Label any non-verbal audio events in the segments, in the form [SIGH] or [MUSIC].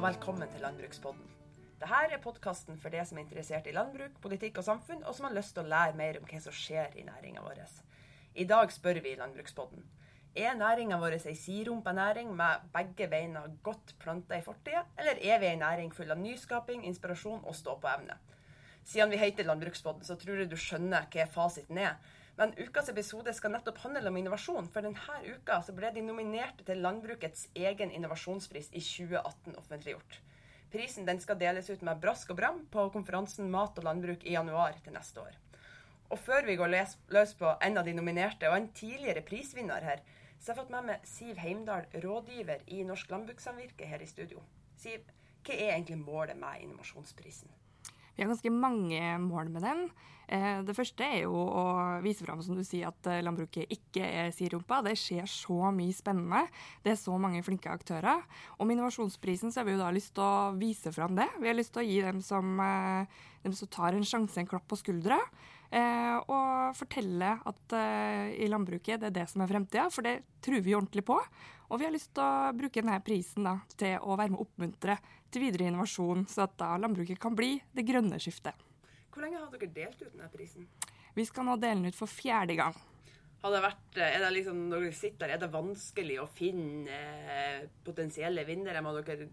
og velkommen til Landbrukspodden. Dette er podkasten for deg som er interessert i landbruk, politikk og samfunn, og som har lyst til å lære mer om hva som skjer i næringa vår. I dag spør vi i Landbrukspodden er næringa vår ei sidrumpa næring med begge beina godt planta i fortida, eller er vi ei næring full av nyskaping, inspirasjon og stå-på-evne? Siden vi heter Landbrukspodden, så tror jeg du skjønner hva fasiten er. Men ukas episode skal nettopp handle om innovasjon, for denne uka ble de nominerte til Landbrukets egen innovasjonspris i 2018 offentliggjort. Prisen skal deles ut med brask og bram på konferansen Mat og landbruk i januar til neste år. Og før vi går løs på en av de nominerte, og en tidligere prisvinner her, så jeg har fått med meg Siv Heimdal, rådgiver i Norsk Landbrukssamvirke her i studio. Siv, hva er egentlig målet med innovasjonsprisen? Vi har ganske mange mål med den. Eh, det første er jo å vise fram som du sier, at eh, landbruket ikke er siderumpa. Det skjer så mye spennende. Det er så mange flinke aktører. Og med innovasjonsprisen så har vi jo da lyst til å vise fram det. Vi har lyst til å gi dem som, eh, dem som tar en sjanse, en klapp på skuldra. Og fortelle at i landbruket det er det som er fremtida, for det tror vi ordentlig på. Og vi har lyst til å bruke denne prisen da, til å være med å oppmuntre til videre innovasjon, så at da landbruket kan bli det grønne skiftet. Hvor lenge har dere delt ut denne prisen? Vi skal nå dele den ut for fjerde gang. Har det vært, er det liksom, når dere sitter der, er det vanskelig å finne eh, potensielle vinnere? Må dere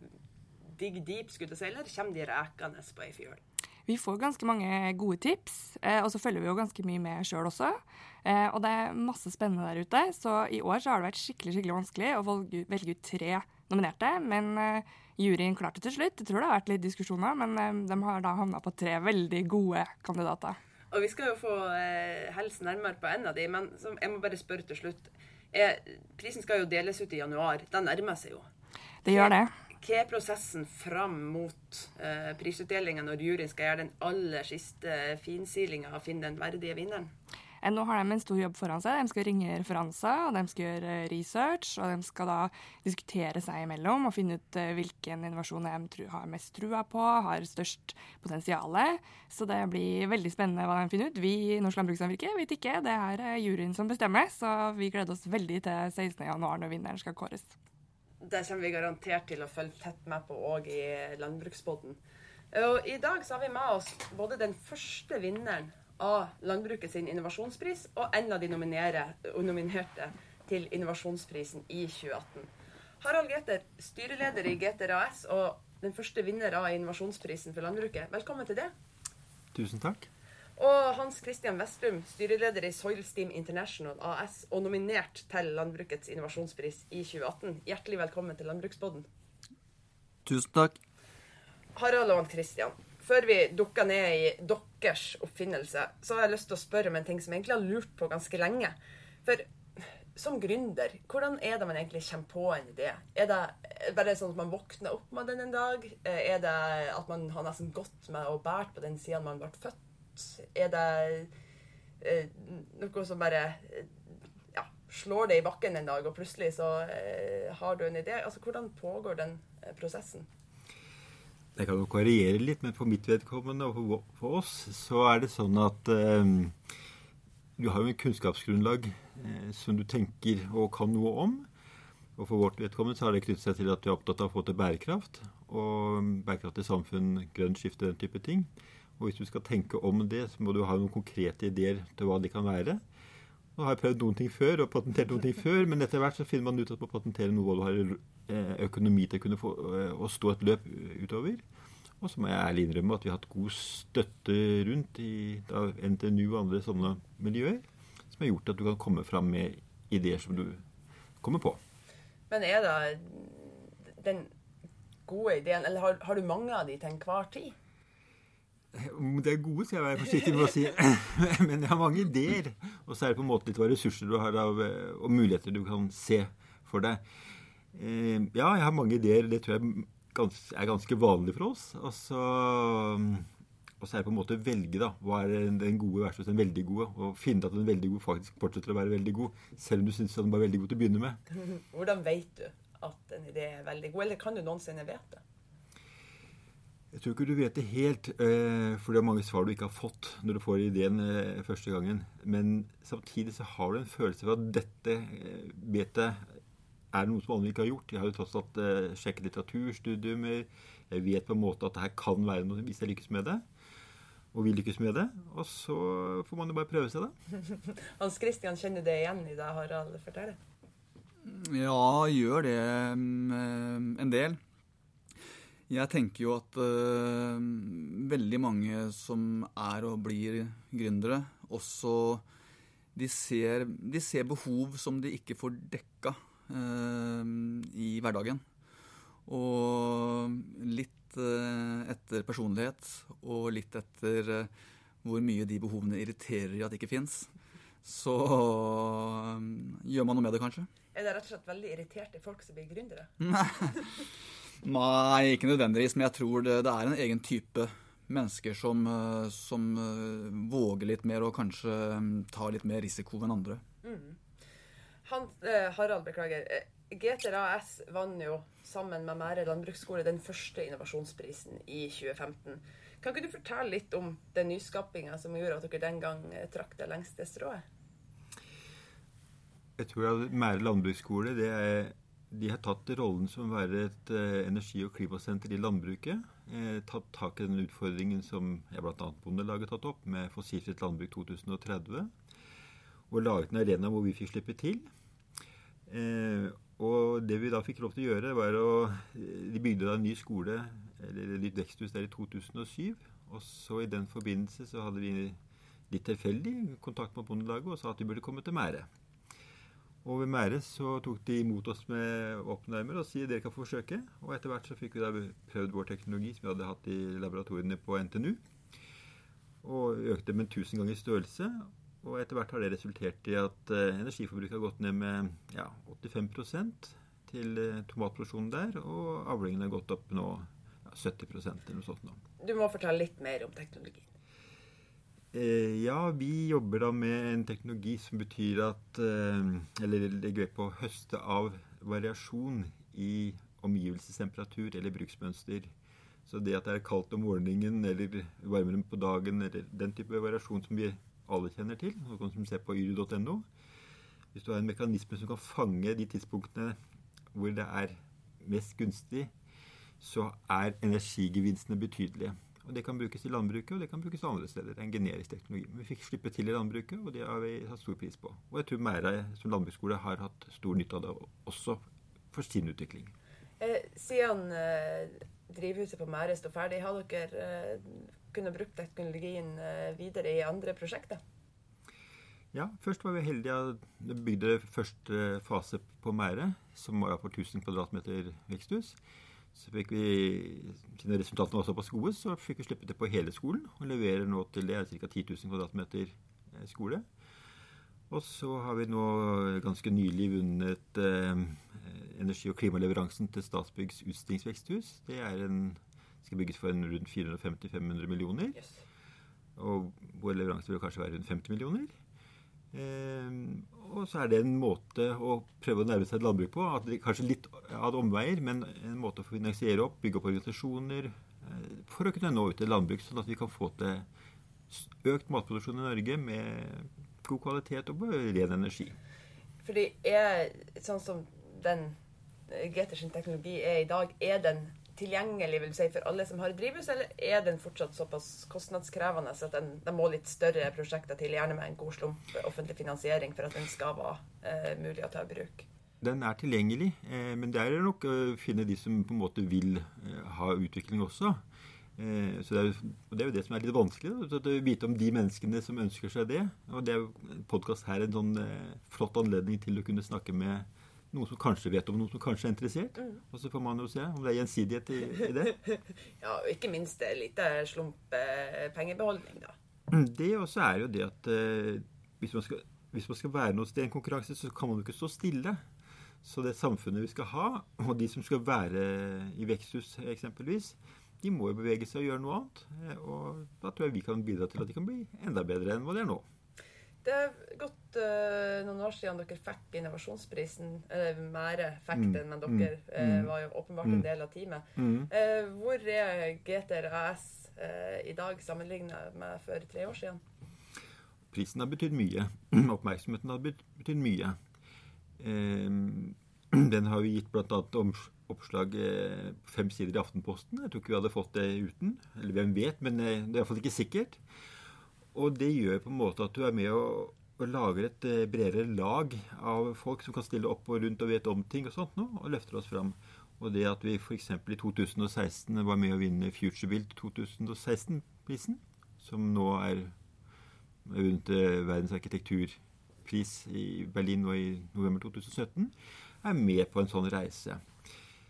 digge deep, skulle jeg eller kommer de rekende på ei fjøl? Vi får ganske mange gode tips, eh, og så følger vi jo ganske mye med sjøl også. Eh, og det er masse spennende der ute, så i år så har det vært skikkelig skikkelig vanskelig å velge ut tre nominerte. Men eh, juryen klarte til slutt. Jeg tror det har vært litt diskusjoner, men de har da havna på tre veldig gode kandidater. Og Vi skal jo få eh, helse nærmere på en av de, men jeg må bare spørre til slutt. Er, prisen skal jo deles ut i januar. Den nærmer seg jo. Det gjør det. Hva er prosessen fram mot eh, prisutdelinga når juryen skal gjøre den aller siste finsilinga og finne den verdige vinneren? Eh, nå har de en stor jobb foran seg. De skal ringe referanser, og de skal gjøre research. Og de skal da diskutere seg imellom og finne ut eh, hvilken innovasjon de har mest trua på, har størst potensial. Så det blir veldig spennende hva de finner ut. Vi i Norsk Landbrukssamvirke vet ikke, det er juryen som bestemmer. Så vi gleder oss veldig til 16.1 når vinneren skal kåres det kommer vi garantert til å følge tett med på òg i Landbruksbåten. Og I dag så har vi med oss både den første vinneren av Landbrukets innovasjonspris og en av de nominerte til innovasjonsprisen i 2018. Harald Geter, styreleder i Geter AS og den første vinner av innovasjonsprisen for landbruket. Velkommen til det. Tusen takk. Og Hans Christian Vestrum, styreleder i Soilsteam International AS og nominert til Landbrukets innovasjonspris i 2018. Hjertelig velkommen til Landbruksboden. Tusen takk. Harald og Hans Christian, før vi dukker ned i deres oppfinnelse, så har jeg lyst til å spørre om en ting som jeg egentlig har lurt på ganske lenge. For som gründer, hvordan er det man egentlig kommer på en idé? Er det bare sånn at man våkner opp med den en dag? Er det at man har nesten gått med og båret på den siden man ble født? Er det eh, noe som bare ja, slår det i bakken en dag, og plutselig så eh, har du en idé? Altså, Hvordan pågår den eh, prosessen? Det kan nok variere litt, men for mitt vedkommende og for oss så er det sånn at eh, du har jo en kunnskapsgrunnlag eh, som du tenker og kan noe om. Og for vårt vedkommende så har det knyttet seg til at vi er opptatt av å få til bærekraft. Og bærekraftig samfunn, grønt skifte, den type ting. Og hvis du skal tenke om det, så må du ha noen konkrete ideer til hva de kan være. Nå har jeg prøvd noen ting før og patentert noen ting før, men etter hvert så finner man ut at man patenterer noe og du har eh, økonomi til å kunne få, eh, å stå et løp utover. Og så må jeg ærlig innrømme at vi har hatt god støtte rundt i da, NTNU og andre sånne miljøer, som har gjort at du kan komme fram med ideer som du kommer på. Men er det den gode ideen, eller har, har du mange av de til enhver tid? Om det er gode, skal jeg være forsiktig med å si. [LAUGHS] Men jeg har mange ideer. Og så er det på en måte litt hva ressurser du har av, og muligheter du kan se for deg. Eh, ja, jeg har mange ideer. Det tror jeg er ganske vanlig for oss. Og så, og så er det på en måte å velge da, hva er den gode versus den veldig gode. Og finne at den veldig gode faktisk fortsetter å være veldig god, selv om du syns den var veldig god til å begynne med. [LAUGHS] Hvordan vet du at en idé er veldig god, eller kan du noensinne vite det? Jeg tror ikke du vet det helt, eh, for det er mange svar du ikke har fått når du får ideen eh, første gangen. Men samtidig så har du en følelse av at dette eh, vet jeg er noe som andre ikke har gjort. Jeg har jo tross alt sjekket litteraturstudiumer. Jeg vet på en måte at det her kan være noe hvis jeg lykkes med det. Og vil lykkes med det. Og så får man jo bare prøve seg, da. [LAUGHS] Hans Christian, kjenner du det igjen i det Harald Fortell. Ja, gjør det um, en del. Jeg tenker jo at uh, veldig mange som er og blir gründere, også de ser, de ser behov som de ikke får dekka uh, i hverdagen. Og litt uh, etter personlighet og litt etter hvor mye de behovene irriterer i at det ikke fins, så gjør man noe med det, kanskje. Er det rett og slett veldig irriterte folk som blir gründere? [LAUGHS] [LAUGHS] Nei, ikke nødvendigvis. Men jeg tror det, det er en egen type mennesker som, eh, som, eh, våger litt mer og kanskje mm, tar litt mer risiko enn andre. Mm. Han, eh, Harald, beklager. GTR AS vant jo sammen med Mære landbruksskole den første innovasjonsprisen i 2015. Kan ikke du fortelle litt om den nyskapinga som gjorde at dere den gang trakk det lengste strået? Jeg tror at Mære landbruksskole det er, de har tatt rollen som å være et uh, energi- og klimasenter i landbruket. Eh, tatt tak i den utfordringen som jeg bl.a. Bondelaget tatt opp med Fossilfritt landbruk 2030. Og laget en arena hvor vi fikk slippe til. Eh, og det vi da fikk lov til å gjøre, var å De bygde da en ny skole, eller et nytt veksthus der i 2007. Og så i den forbindelse så hadde vi litt tilfeldig kontakt med Bondelaget og sa at de burde komme til Mære. Og ved Mære så tok de imot oss med åpne armer og sier dere kan forsøke. Og etter hvert så fikk vi da prøvd vår teknologi som vi hadde hatt i laboratoriene på NTNU. Og økte med 1000 ganger størrelse. Og etter hvert har det resultert i at uh, energiforbruket har gått ned med ja, 85% til uh, tomatproduksjonen der. Og avlingen har gått opp nå ja, 70% eller noe sånt. Nå. Du må fortelle litt mer om teknologien. Eh, ja, vi jobber da med en teknologi som betyr at eh, Eller legger vekt på å høste av variasjon i omgivelsestemperatur eller bruksmønster. Så det at det er kaldt om morgenen eller varmere på dagen, eller den type variasjon som vi alle kjenner til, noen som ser på yr.no Hvis du har en mekanisme som kan fange de tidspunktene hvor det er mest gunstig, så er energigevinstene betydelige. Og Det kan brukes i landbruket, og det kan brukes andre steder. Det er en generisk teknologi. Men vi fikk slippe til i landbruket, og det har vi hatt stor pris på. Og jeg tror Mære som landbruksskole har hatt stor nytte av det også for sin utvikling. Eh, siden eh, drivhuset på Mære står ferdig, har dere eh, kunnet bruke teknologien eh, videre i andre prosjekter? Ja, først var vi heldige at vi bygde første fase på Mære, som var på 1000 kvadratmeter veksthus. Så fikk vi, Siden resultatene var såpass gode, så fikk vi slippe det på hele skolen. Og leverer nå til det er ca. 10 000 kvadratmeter eh, skole. Og så har vi nå ganske nylig vunnet eh, energi- og klimaleveransen til Statsbyggs utstillingsveksthus. Det er en, skal bygges for en rundt 450-500 millioner. Yes. Og vår leveranse vil kanskje være rundt 50 millioner. Eh, og så er det en måte å prøve å nærme seg et landbruk på. At det kanskje litt av omveier, men en måte å finansiere opp, bygge opp organisasjoner eh, for å kunne nå ut til landbruk, sånn at vi kan få til økt matproduksjon i Norge med god kvalitet og ren energi. Fordi er sånn som den Geters teknologi er i dag, er den tilgjengelig vil si, for alle som har drivhus, eller er den fortsatt såpass kostnadskrevende at den, den må litt større prosjekter til, gjerne med en god slump offentlig finansiering, for at den skal være eh, mulig å ta i bruk? Den er tilgjengelig, eh, men det er nok å finne de som på en måte vil eh, ha utvikling også. Eh, så det er, det er, jo det som er litt vanskelig. Å vite om de menneskene som ønsker seg det. Og det er jo podkast her en sånn eh, flott anledning til å kunne snakke med noen som kanskje vet om noen som kanskje er interessert. Mm. Og så får man jo se om det er gjensidighet i, i det. [LAUGHS] ja, og ikke minst en liten slump eh, pengebeholdning, da. Mm, det også er jo det at eh, hvis, man skal, hvis, man skal, være noe sted i en konkurranse, så kan man jo ikke stå stille. Så det samfunnet vi skal ha, og de som skal være i veksthus eksempelvis, de må jo bevege seg og gjøre noe annet. Eh, og da tror jeg vi kan bidra til at de kan bli enda bedre enn hva de er nå. Det er gått uh, noen år siden dere fikk innovasjonsprisen. Eller Mære fikk mm. den, men dere uh, var jo åpenbart en mm. del av teamet. Uh, hvor er GTR AS i dag sammenlignet med for tre år siden? Prisen har betydd mye. [CLEARS THROAT] Oppmerksomheten har betydd mye. [CLEARS THROAT] Den har jo gitt bl.a. oppslag eh, på fem sider i Aftenposten. Jeg tror ikke vi hadde fått det uten. Eller hvem vet, men det er iallfall ikke sikkert. Og det gjør på en måte at du er med og, og lager et bredere lag av folk som kan stille opp og rundt og vet om ting og sånt nå, og løfter oss fram. Og det at vi f.eks. i 2016 var med å vinne FutureBuild 2016-prisen, som nå er rundt verdens arkitekturpris i Berlin nå i november 2017, er med på en sånn reise.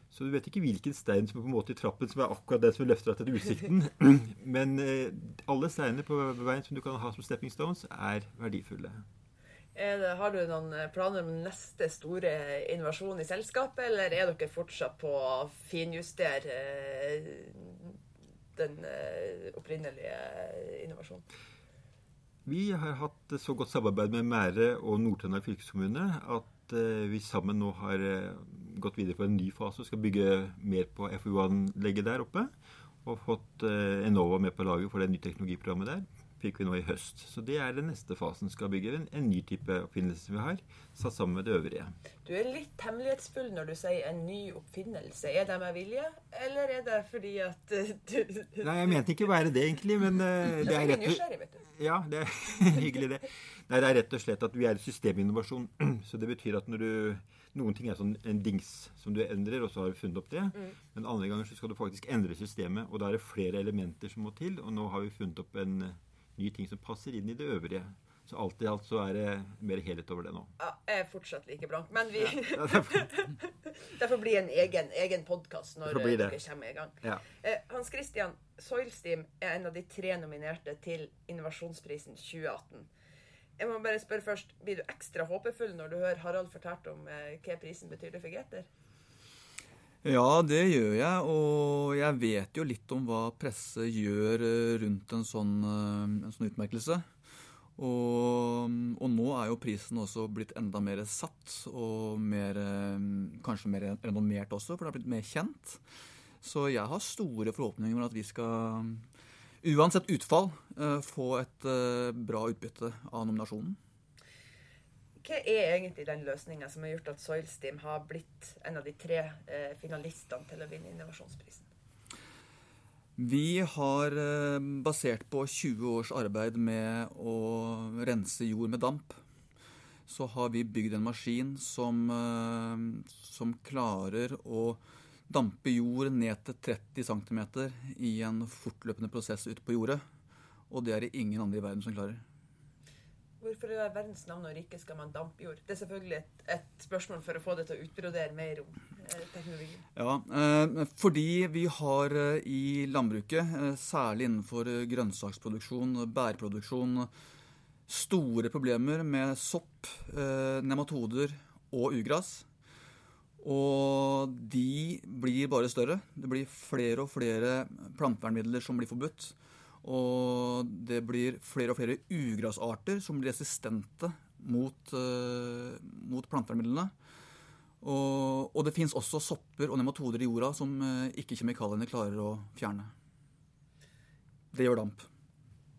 Så du vet ikke hvilken stein som er på en måte i trappen som er akkurat den som løfter deg til utsikten. [LAUGHS] Men eh, alle steiner på veien som du kan ha som stepping stones, er verdifulle. Det, har du noen eh, planer om neste store innovasjon i selskapet, eller er dere fortsatt på å finjustere eh, den opprinnelige innovasjonen? Vi har hatt så godt samarbeid med Mære og Nord-Trøndelag fylkeskommune at vi sammen nå har gått videre på en ny fase og skal bygge mer på FU-anlegget der oppe. Og fått Enova med på laget for det nye teknologiprogrammet der fikk vi nå i høst. Så det er den neste fasen. Skal bygge en, en ny type oppfinnelse vi har, satt sammen med det øvrige. Du er litt hemmelighetsfull når du sier en ny oppfinnelse. Er det med vilje, eller er det fordi at uh, du Nei, jeg mente ikke å være det, egentlig, men uh, det er rett og. Ja, det er [LAUGHS] hyggelig, det. Nei, det er rett og slett at vi er systeminnovasjon. [CLEARS THROAT] Så det betyr at når du noen ting er sånn en dings som du endrer, og så har du funnet opp det. Mm. Men andre ganger så skal du faktisk endre systemet, og da er det flere elementer som må til. Og nå har vi funnet opp en ny ting som passer inn i det øvrige. Så alt i alt så er det mer helhet over det nå. Ja, jeg er fortsatt like blank, men vi ja, Det får [LAUGHS] bli en egen, egen podkast når dere kommer i gang. Ja. Eh, Hans Christian, Soilsteam er en av de tre nominerte til Innovasjonsprisen 2018. Jeg må bare spørre først, Blir du ekstra håpefull når du hører Harald fortelle om eh, hva prisen betyr for Geter? Ja, det gjør jeg. Og jeg vet jo litt om hva presse gjør eh, rundt en sånn, eh, en sånn utmerkelse. Og, og, nå er jo prisen også blitt enda mer satt, og mer, eh, kanskje mer renommert også, for det har blitt mer kjent. Så jeg har store forhåpninger om at vi skal, uansett utfall, få et bra utbytte av nominasjonen. Hva er egentlig den løsninga som har gjort at Soilsteam har blitt en av de tre eh, finalistene til å vinne innovasjonsprisen? Vi har, eh, basert på 20 års arbeid med å rense jord med damp, så har vi bygd en maskin som, eh, som klarer å dampe jord ned til 30 cm i en fortløpende prosess ute på jordet. Og det er det ingen andre i verden som klarer. Hvorfor i verdens navn og rike skal man dampe jord? Det er selvfølgelig et, et, spørsmål for å få det til å utbrodere mer om eh, teknologien. Ja, eh, fordi vi har eh, i landbruket, særlig innenfor grønnsaksproduksjon grønnsaksproduksjon, bærproduksjon, store problemer med sopp, nematoder og ugras. Og de blir bare større. Det blir flere og flere plantevernmidler som blir forbudt. Og det blir flere og flere ugrasarter som blir resistente mot, uh, mot plantevernmidlene. Og, og, det fins også sopper og nematoder i jorda som uh, ikke kjemikaliene klarer å fjerne. Det gjør damp.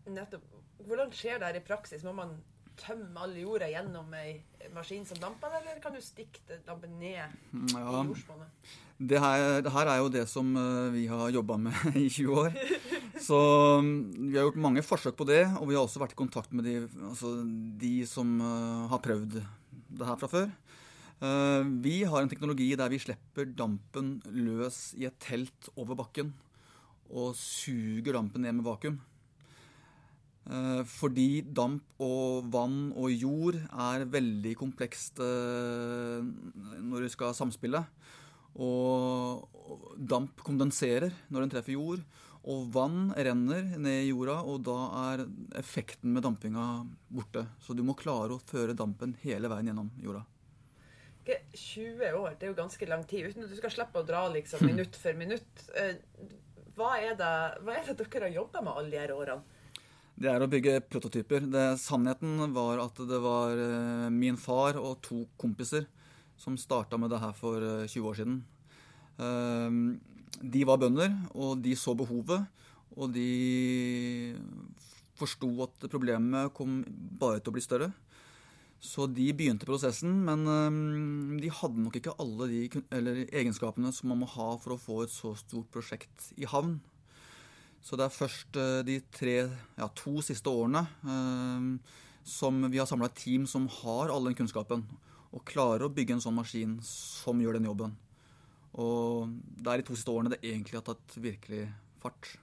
Nettopp. Hvordan skjer det her i praksis? Må man tømme all jorda gjennom ei maskin som damper, eller kan du stikke dampen ned ja. i jordsmonnet? Det her, det her, er jo det som eh, vi har jobba med [LAUGHS] i 20 år. [LAUGHS] Så mm, vi har gjort mange forsøk på det, og vi har også vært i kontakt med de, altså de som uh, har prøvd det her fra før. Uh, vi har en teknologi der vi slipper dampen løs i et telt over bakken og suger dampen ned med vakuum. Eh, fordi damp og vann og jord er veldig komplekst eh, når du skal samspille. Og damp kondenserer når den treffer jord. Og vann renner ned i jorda, og da er effekten med dampinga borte. Så du må klare å føre dampen hele veien gjennom jorda. 20 år, det er jo ganske lang tid. Uten at du skal slippe å dra liksom minutt for minutt. Eh, hva er det, hva er det dere har jobba med alle de her årene? Det er å bygge prototyper. Det, sannheten var at det var eh, min far og to kompiser som starta med det her for 20 eh, år siden. Eh, de var bønder, og de så behovet. Og de forsto at problemet kom bare til å bli større. Så de begynte prosessen, men um, de hadde nok ikke alle de egenskapene som man må ha for å få et så stort prosjekt i havn. Så det er først uh, de tre, ja, to siste årene uh, som vi har samla et team som har all den kunnskapen, og klarer å bygge en sånn maskin som gjør den jobben. Og det er de to siste årene det egentlig har tatt virkelig fart.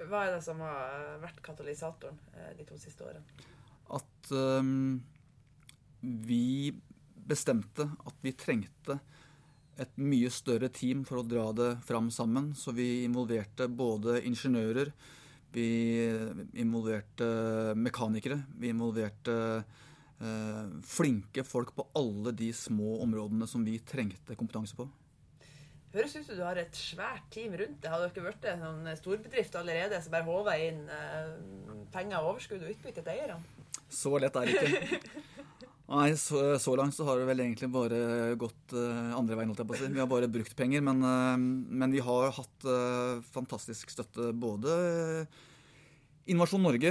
Hva er det som har vært katalysatoren eh, de to siste årene? At um, vi bestemte at vi trengte et mye større team for å dra det fram sammen. Så vi involverte både ingeniører, vi involverte mekanikere, vi involverte eh, flinke folk på alle de små områdene som vi trengte kompetanse på. Høres ut som du har et svært team rundt deg. Har dere blitt en sånn storbedrift allerede som bare håver inn eh, penger, overskudd og utbytte til eierne? Så lett er det ikke. [LAUGHS] Nei, så, så, langt så har det vel egentlig bare gått uh, andre veien. jeg på å si. Vi har bare brukt penger, men, uh, men vi har hatt uh, fantastisk støtte. Både Innovasjon Norge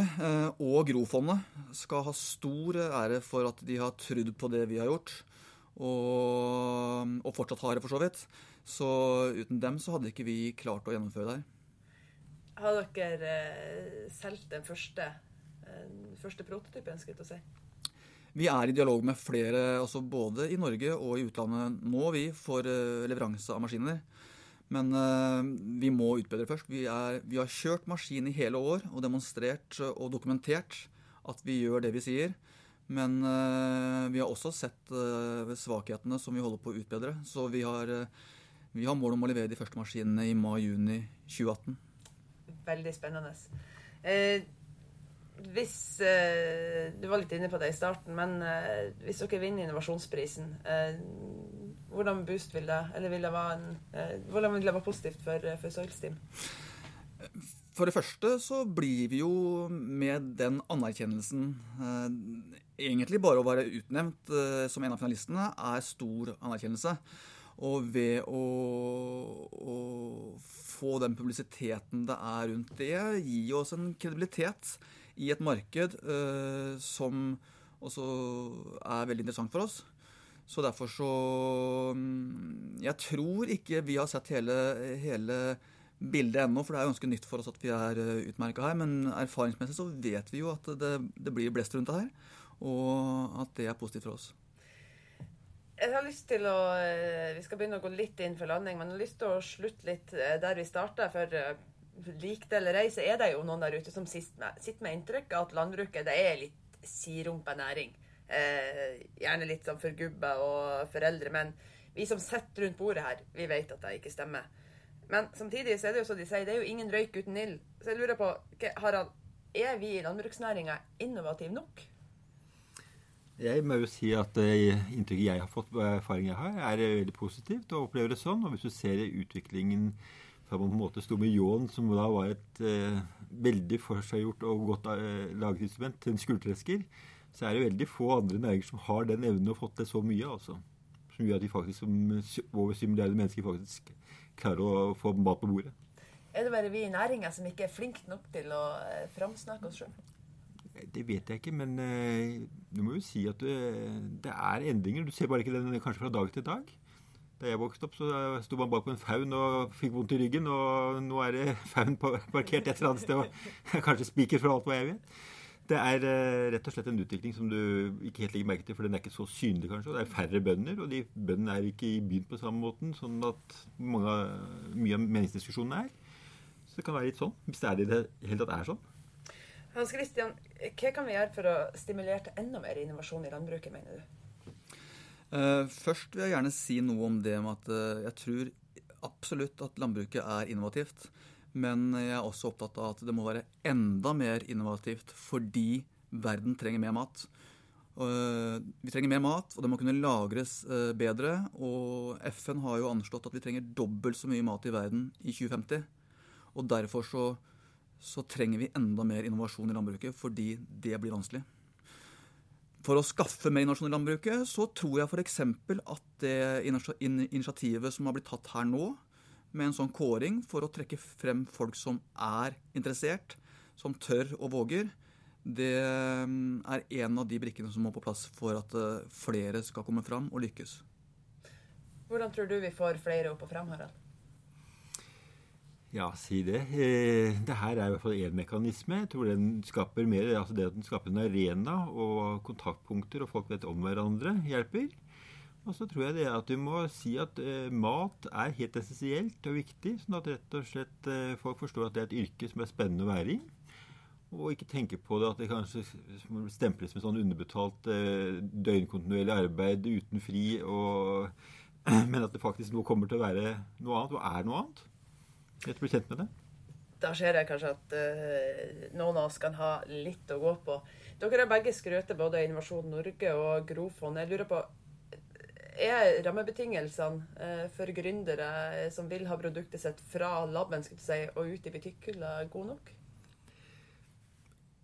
og Grofondet skal ha stor ære for at de har trudd på det vi har gjort, og, og fortsatt har det, for så vidt. Så uten dem så hadde ikke vi klart å gjennomføre det her. Har dere solgt den første, eh, første prototypen, skal jeg si? Vi er i dialog med flere, altså både i Norge og i utlandet nå, vi, for eh, leveranse av maskiner. Men uh, vi må utbedre først. Vi, er, vi, har kjørt maskin i hele år og demonstrert og dokumentert at vi gjør det vi sier. Men vi har også sett svakhetene som vi holder på å utbedre. Så vi har vi har mål om å levere de første maskinene i mai-juni 2018. Veldig spennende. Eh, hvis eh, Du var litt inne på det i starten, men eh, hvis dere vinner innovasjonsprisen, eh, hvordan boost vil det Eller vil det være, en, eh, hvordan vil det være positivt for, eh, for Soils Team? For det første så blir vi jo med den anerkjennelsen Egentlig bare å være utnevnt som en av finalistene er stor anerkjennelse. Og ved å, å, få den publisiteten det er rundt det, gir oss en kredibilitet i et marked eh, som også er veldig interessant for oss. Så derfor så mm, Jeg tror ikke vi har sett hele, hele bildet ennå, for det er ganske nytt for oss at vi er eh, utmerka her. Men erfaringsmessig så vet vi jo at det, det blir blest rundt det her, og at det er positivt for oss. Jeg har lyst til å eh, Vi skal begynne å gå litt inn for landing, men jeg har lyst til å slutte litt eh, der vi starta. For lik det eller ei, så er det jo noen der ute som sitter med, med inntrykk av at landbruket det er litt sirumpa næring. Eh, gjerne litt sånn for gubber og foreldre. Men vi som sitter rundt bordet her, vi vet at det ikke stemmer. Men samtidig så er det jo så de sier, det er jo ingen røyk uten ild. Så jeg lurer på, Harald, er vi i landbruksnæringa innovative nok? Jeg må jo si at uh, inntrykket jeg har fått, erfaringer her, er uh, veldig positivt. og opplever det sånn. Og hvis du ser utviklingen fra på en måte sto med ljåen, som da var et eh, veldig forseggjort og godt eh, laget instrument, til en skultresker, så er det veldig få andre næringer som har den evnen og fått til så mye. altså. Som gjør at de faktisk, som over 7 milliarder mennesker faktisk klarer å få mat på bordet. Er det bare vi i næringa som ikke er flinke nok til å framsnakke oss sjøl? Det vet jeg ikke, men eh, du må jo si at du, det er endringer. Du ser bare ikke den kanskje fra dag til dag. Da jeg vokste opp, så sto man bak på en faun og fikk vondt i ryggen. Og nå er det [LAUGHS] faun parkert et eller annet sted, og [LAUGHS] kanskje spiker for alt hva jeg vet. Det er uh, rett og slett en utvikling som du ikke helt legger merke til, for den er ikke så synlig, kanskje. Og Det er færre bønder, og de bøndene er ikke i byen på samme måten, sånn at mange, mye av meningsdiskusjonene er. Så det kan være litt sånn, hvis det er i det hele tatt er sånn. Hans Christian, hva kan vi gjøre for å stimulere til enda mer innovasjon i landbruket, mener du? Uh, først vil jeg gjerne si noe om det med at uh, jeg tror absolutt at landbruket er innovativt. Men jeg er også opptatt av at det må være enda mer innovativt fordi verden trenger mer mat. Uh, vi trenger mer mat, og det må kunne lagres bedre. Og FN har jo anslått at vi trenger dobbelt så mye mat i verden i 2050. Og derfor så så trenger vi enda mer innovasjon i landbruket, fordi det blir vanskelig. For å skaffe mer i landbruket, så tror jeg f.eks. at det initiativet som har blitt tatt her nå, med en sånn kåring for å trekke frem folk som er interessert, som tør og våger, det er en av de brikkene som må på plass for at flere skal komme fram og lykkes. Hvordan tror du vi får flere opp og fram, Harald? Ja, si det. Eh, det her er i hvert fall én mekanisme. Jeg tror den skaper mer, altså det at den skaper en arena og kontaktpunkter, og folk vet om hverandre, hjelper. Og så tror jeg det at du må si at uh, mat er helt essensielt og viktig, sånn at rett og slett uh, folk forstår at det er et yrke som er spennende å være i. Og ikke tenke på det at det kanskje stemples med sånn underbetalt uh, døgnkontinuerlig arbeid uten fri og [CLEARS THROAT] men at det faktisk nå kommer til å være noe annet, og er noe annet. Rett bli kjent med det. Da ser jeg kanskje at uh, noen av oss kan ha litt å gå på. Dere har begge skrøtet både Innovasjon Norge og Grofond. Jeg lurer på, er rammebetingelsene uh, for gründere som vil ha produktet sitt fra laben si, og ut i butikkhylla, gode nok?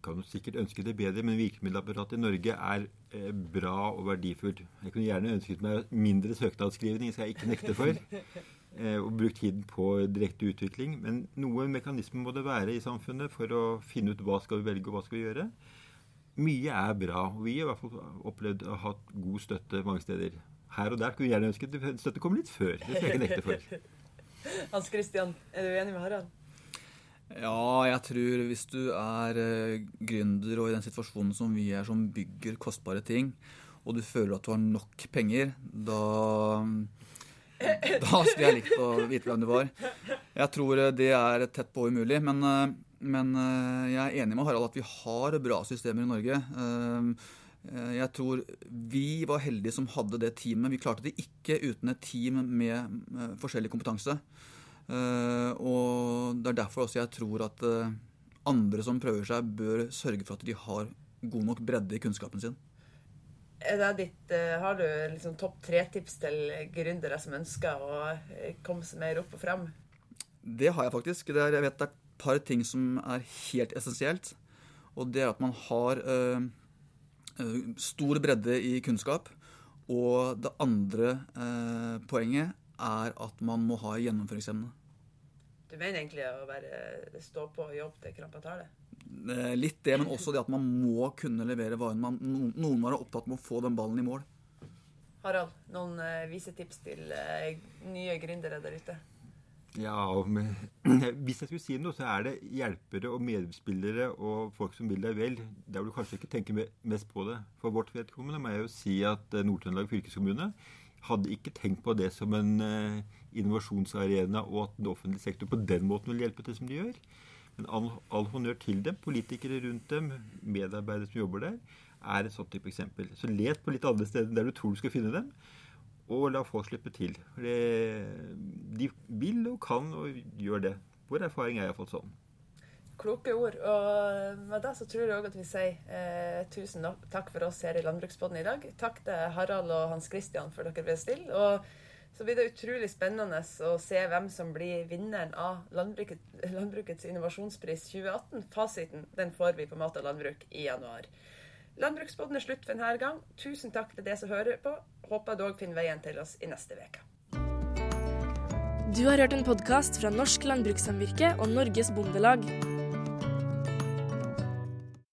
kan jo sikkert ønske det bedre, men virkemiddelapparatet i Norge er eh, bra og verdifullt. Jeg kunne gjerne ønsket meg mindre søknadsskrivning, skal jeg ikke nekte for. [LAUGHS] Eh, og brukt tiden på direkte utvikling. Men noen mekanismer må det være i samfunnet for å finne ut hva skal vi velge og hva skal vi gjøre. Mye er bra. og Vi har i hvert fall opplevd å ha hatt god støtte mange steder. Her og der kunne vi gjerne ønske at støtte kom litt før. Det skal jeg ikke nekte for. [LAUGHS] Hans Christian, er du enig med Harald? Ja, jeg tror hvis du er uh, gründer og i den situasjonen som vi er, som bygger kostbare ting, og du føler at du har nok penger, da Da skulle jeg likt å vite hvem du var. Jeg tror eh, det er tett på umulig. Men, uh, men uh, jeg er enig med Harald at vi har bra systemer i Norge. Jeg tror vi var heldige som hadde det teamet. Vi klarte det ikke uten et team med forskjellig kompetanse. Eh, og det er derfor også jeg tror at eh, andre som prøver seg, bør sørge for at de har god nok bredde i kunnskapen sin. Ditt, eh, har du liksom topp tre-tips til gründere som ønsker å komme seg mer opp og frem? Det har jeg faktisk. Er, jeg vet det er et par ting som er helt essensielt. Og det er at man har øh, stor bredde i kunnskap. Og det andre øh, poenget er at man må ha gjennomføringsevne. Du mener egentlig å bare stå på og jobbe til krampa tar det? Eh, litt det, men også det at man må kunne levere varen. Man, noen var opptatt med å få den ballen i mål. Harald, noen uh, vise tips til uh, nye gründere der ute? Ja, men, [CLEARS THROAT] Hvis jeg skulle si noe, så er det hjelpere og medspillere og folk som vil deg vel. Der vil du kanskje ikke tenke mest på det. For vårt vedkommende må jeg jo si at Nord-Trøndelag fylkeskommune hadde ikke tenkt på det som en uh, innovasjonsarena, og at den offentlige sektor på den måten vil hjelpe til som de gjør. All, all honnør til dem, politikere rundt dem, medarbeidere som jobber der, er et sånt type eksempel. Så let på litt andre steder der du tror du skal finne dem, og la folk slippe til. Det, de vil og kan og gjør det. Vår erfaring er iallfall sånn. Kloke ord. Og med det så tror jeg òg at vi sier eh, tusen takk for oss her i Landbruksbåten i dag. Takk til Harald og Hans Christian for dere ble stille. Og så blir det utrolig spennende å se hvem som blir vinneren av landbruket, Landbrukets innovasjonspris 2018. Fasiten den får vi på Mat og landbruk i januar. Landbruksbåten er slutt for denne gang. Tusen takk til deg som hører på. Håper du òg finner veien til oss i neste uke. Du har hørt en podkast fra Norsk Landbrukssamvirke og Norges Bondelag.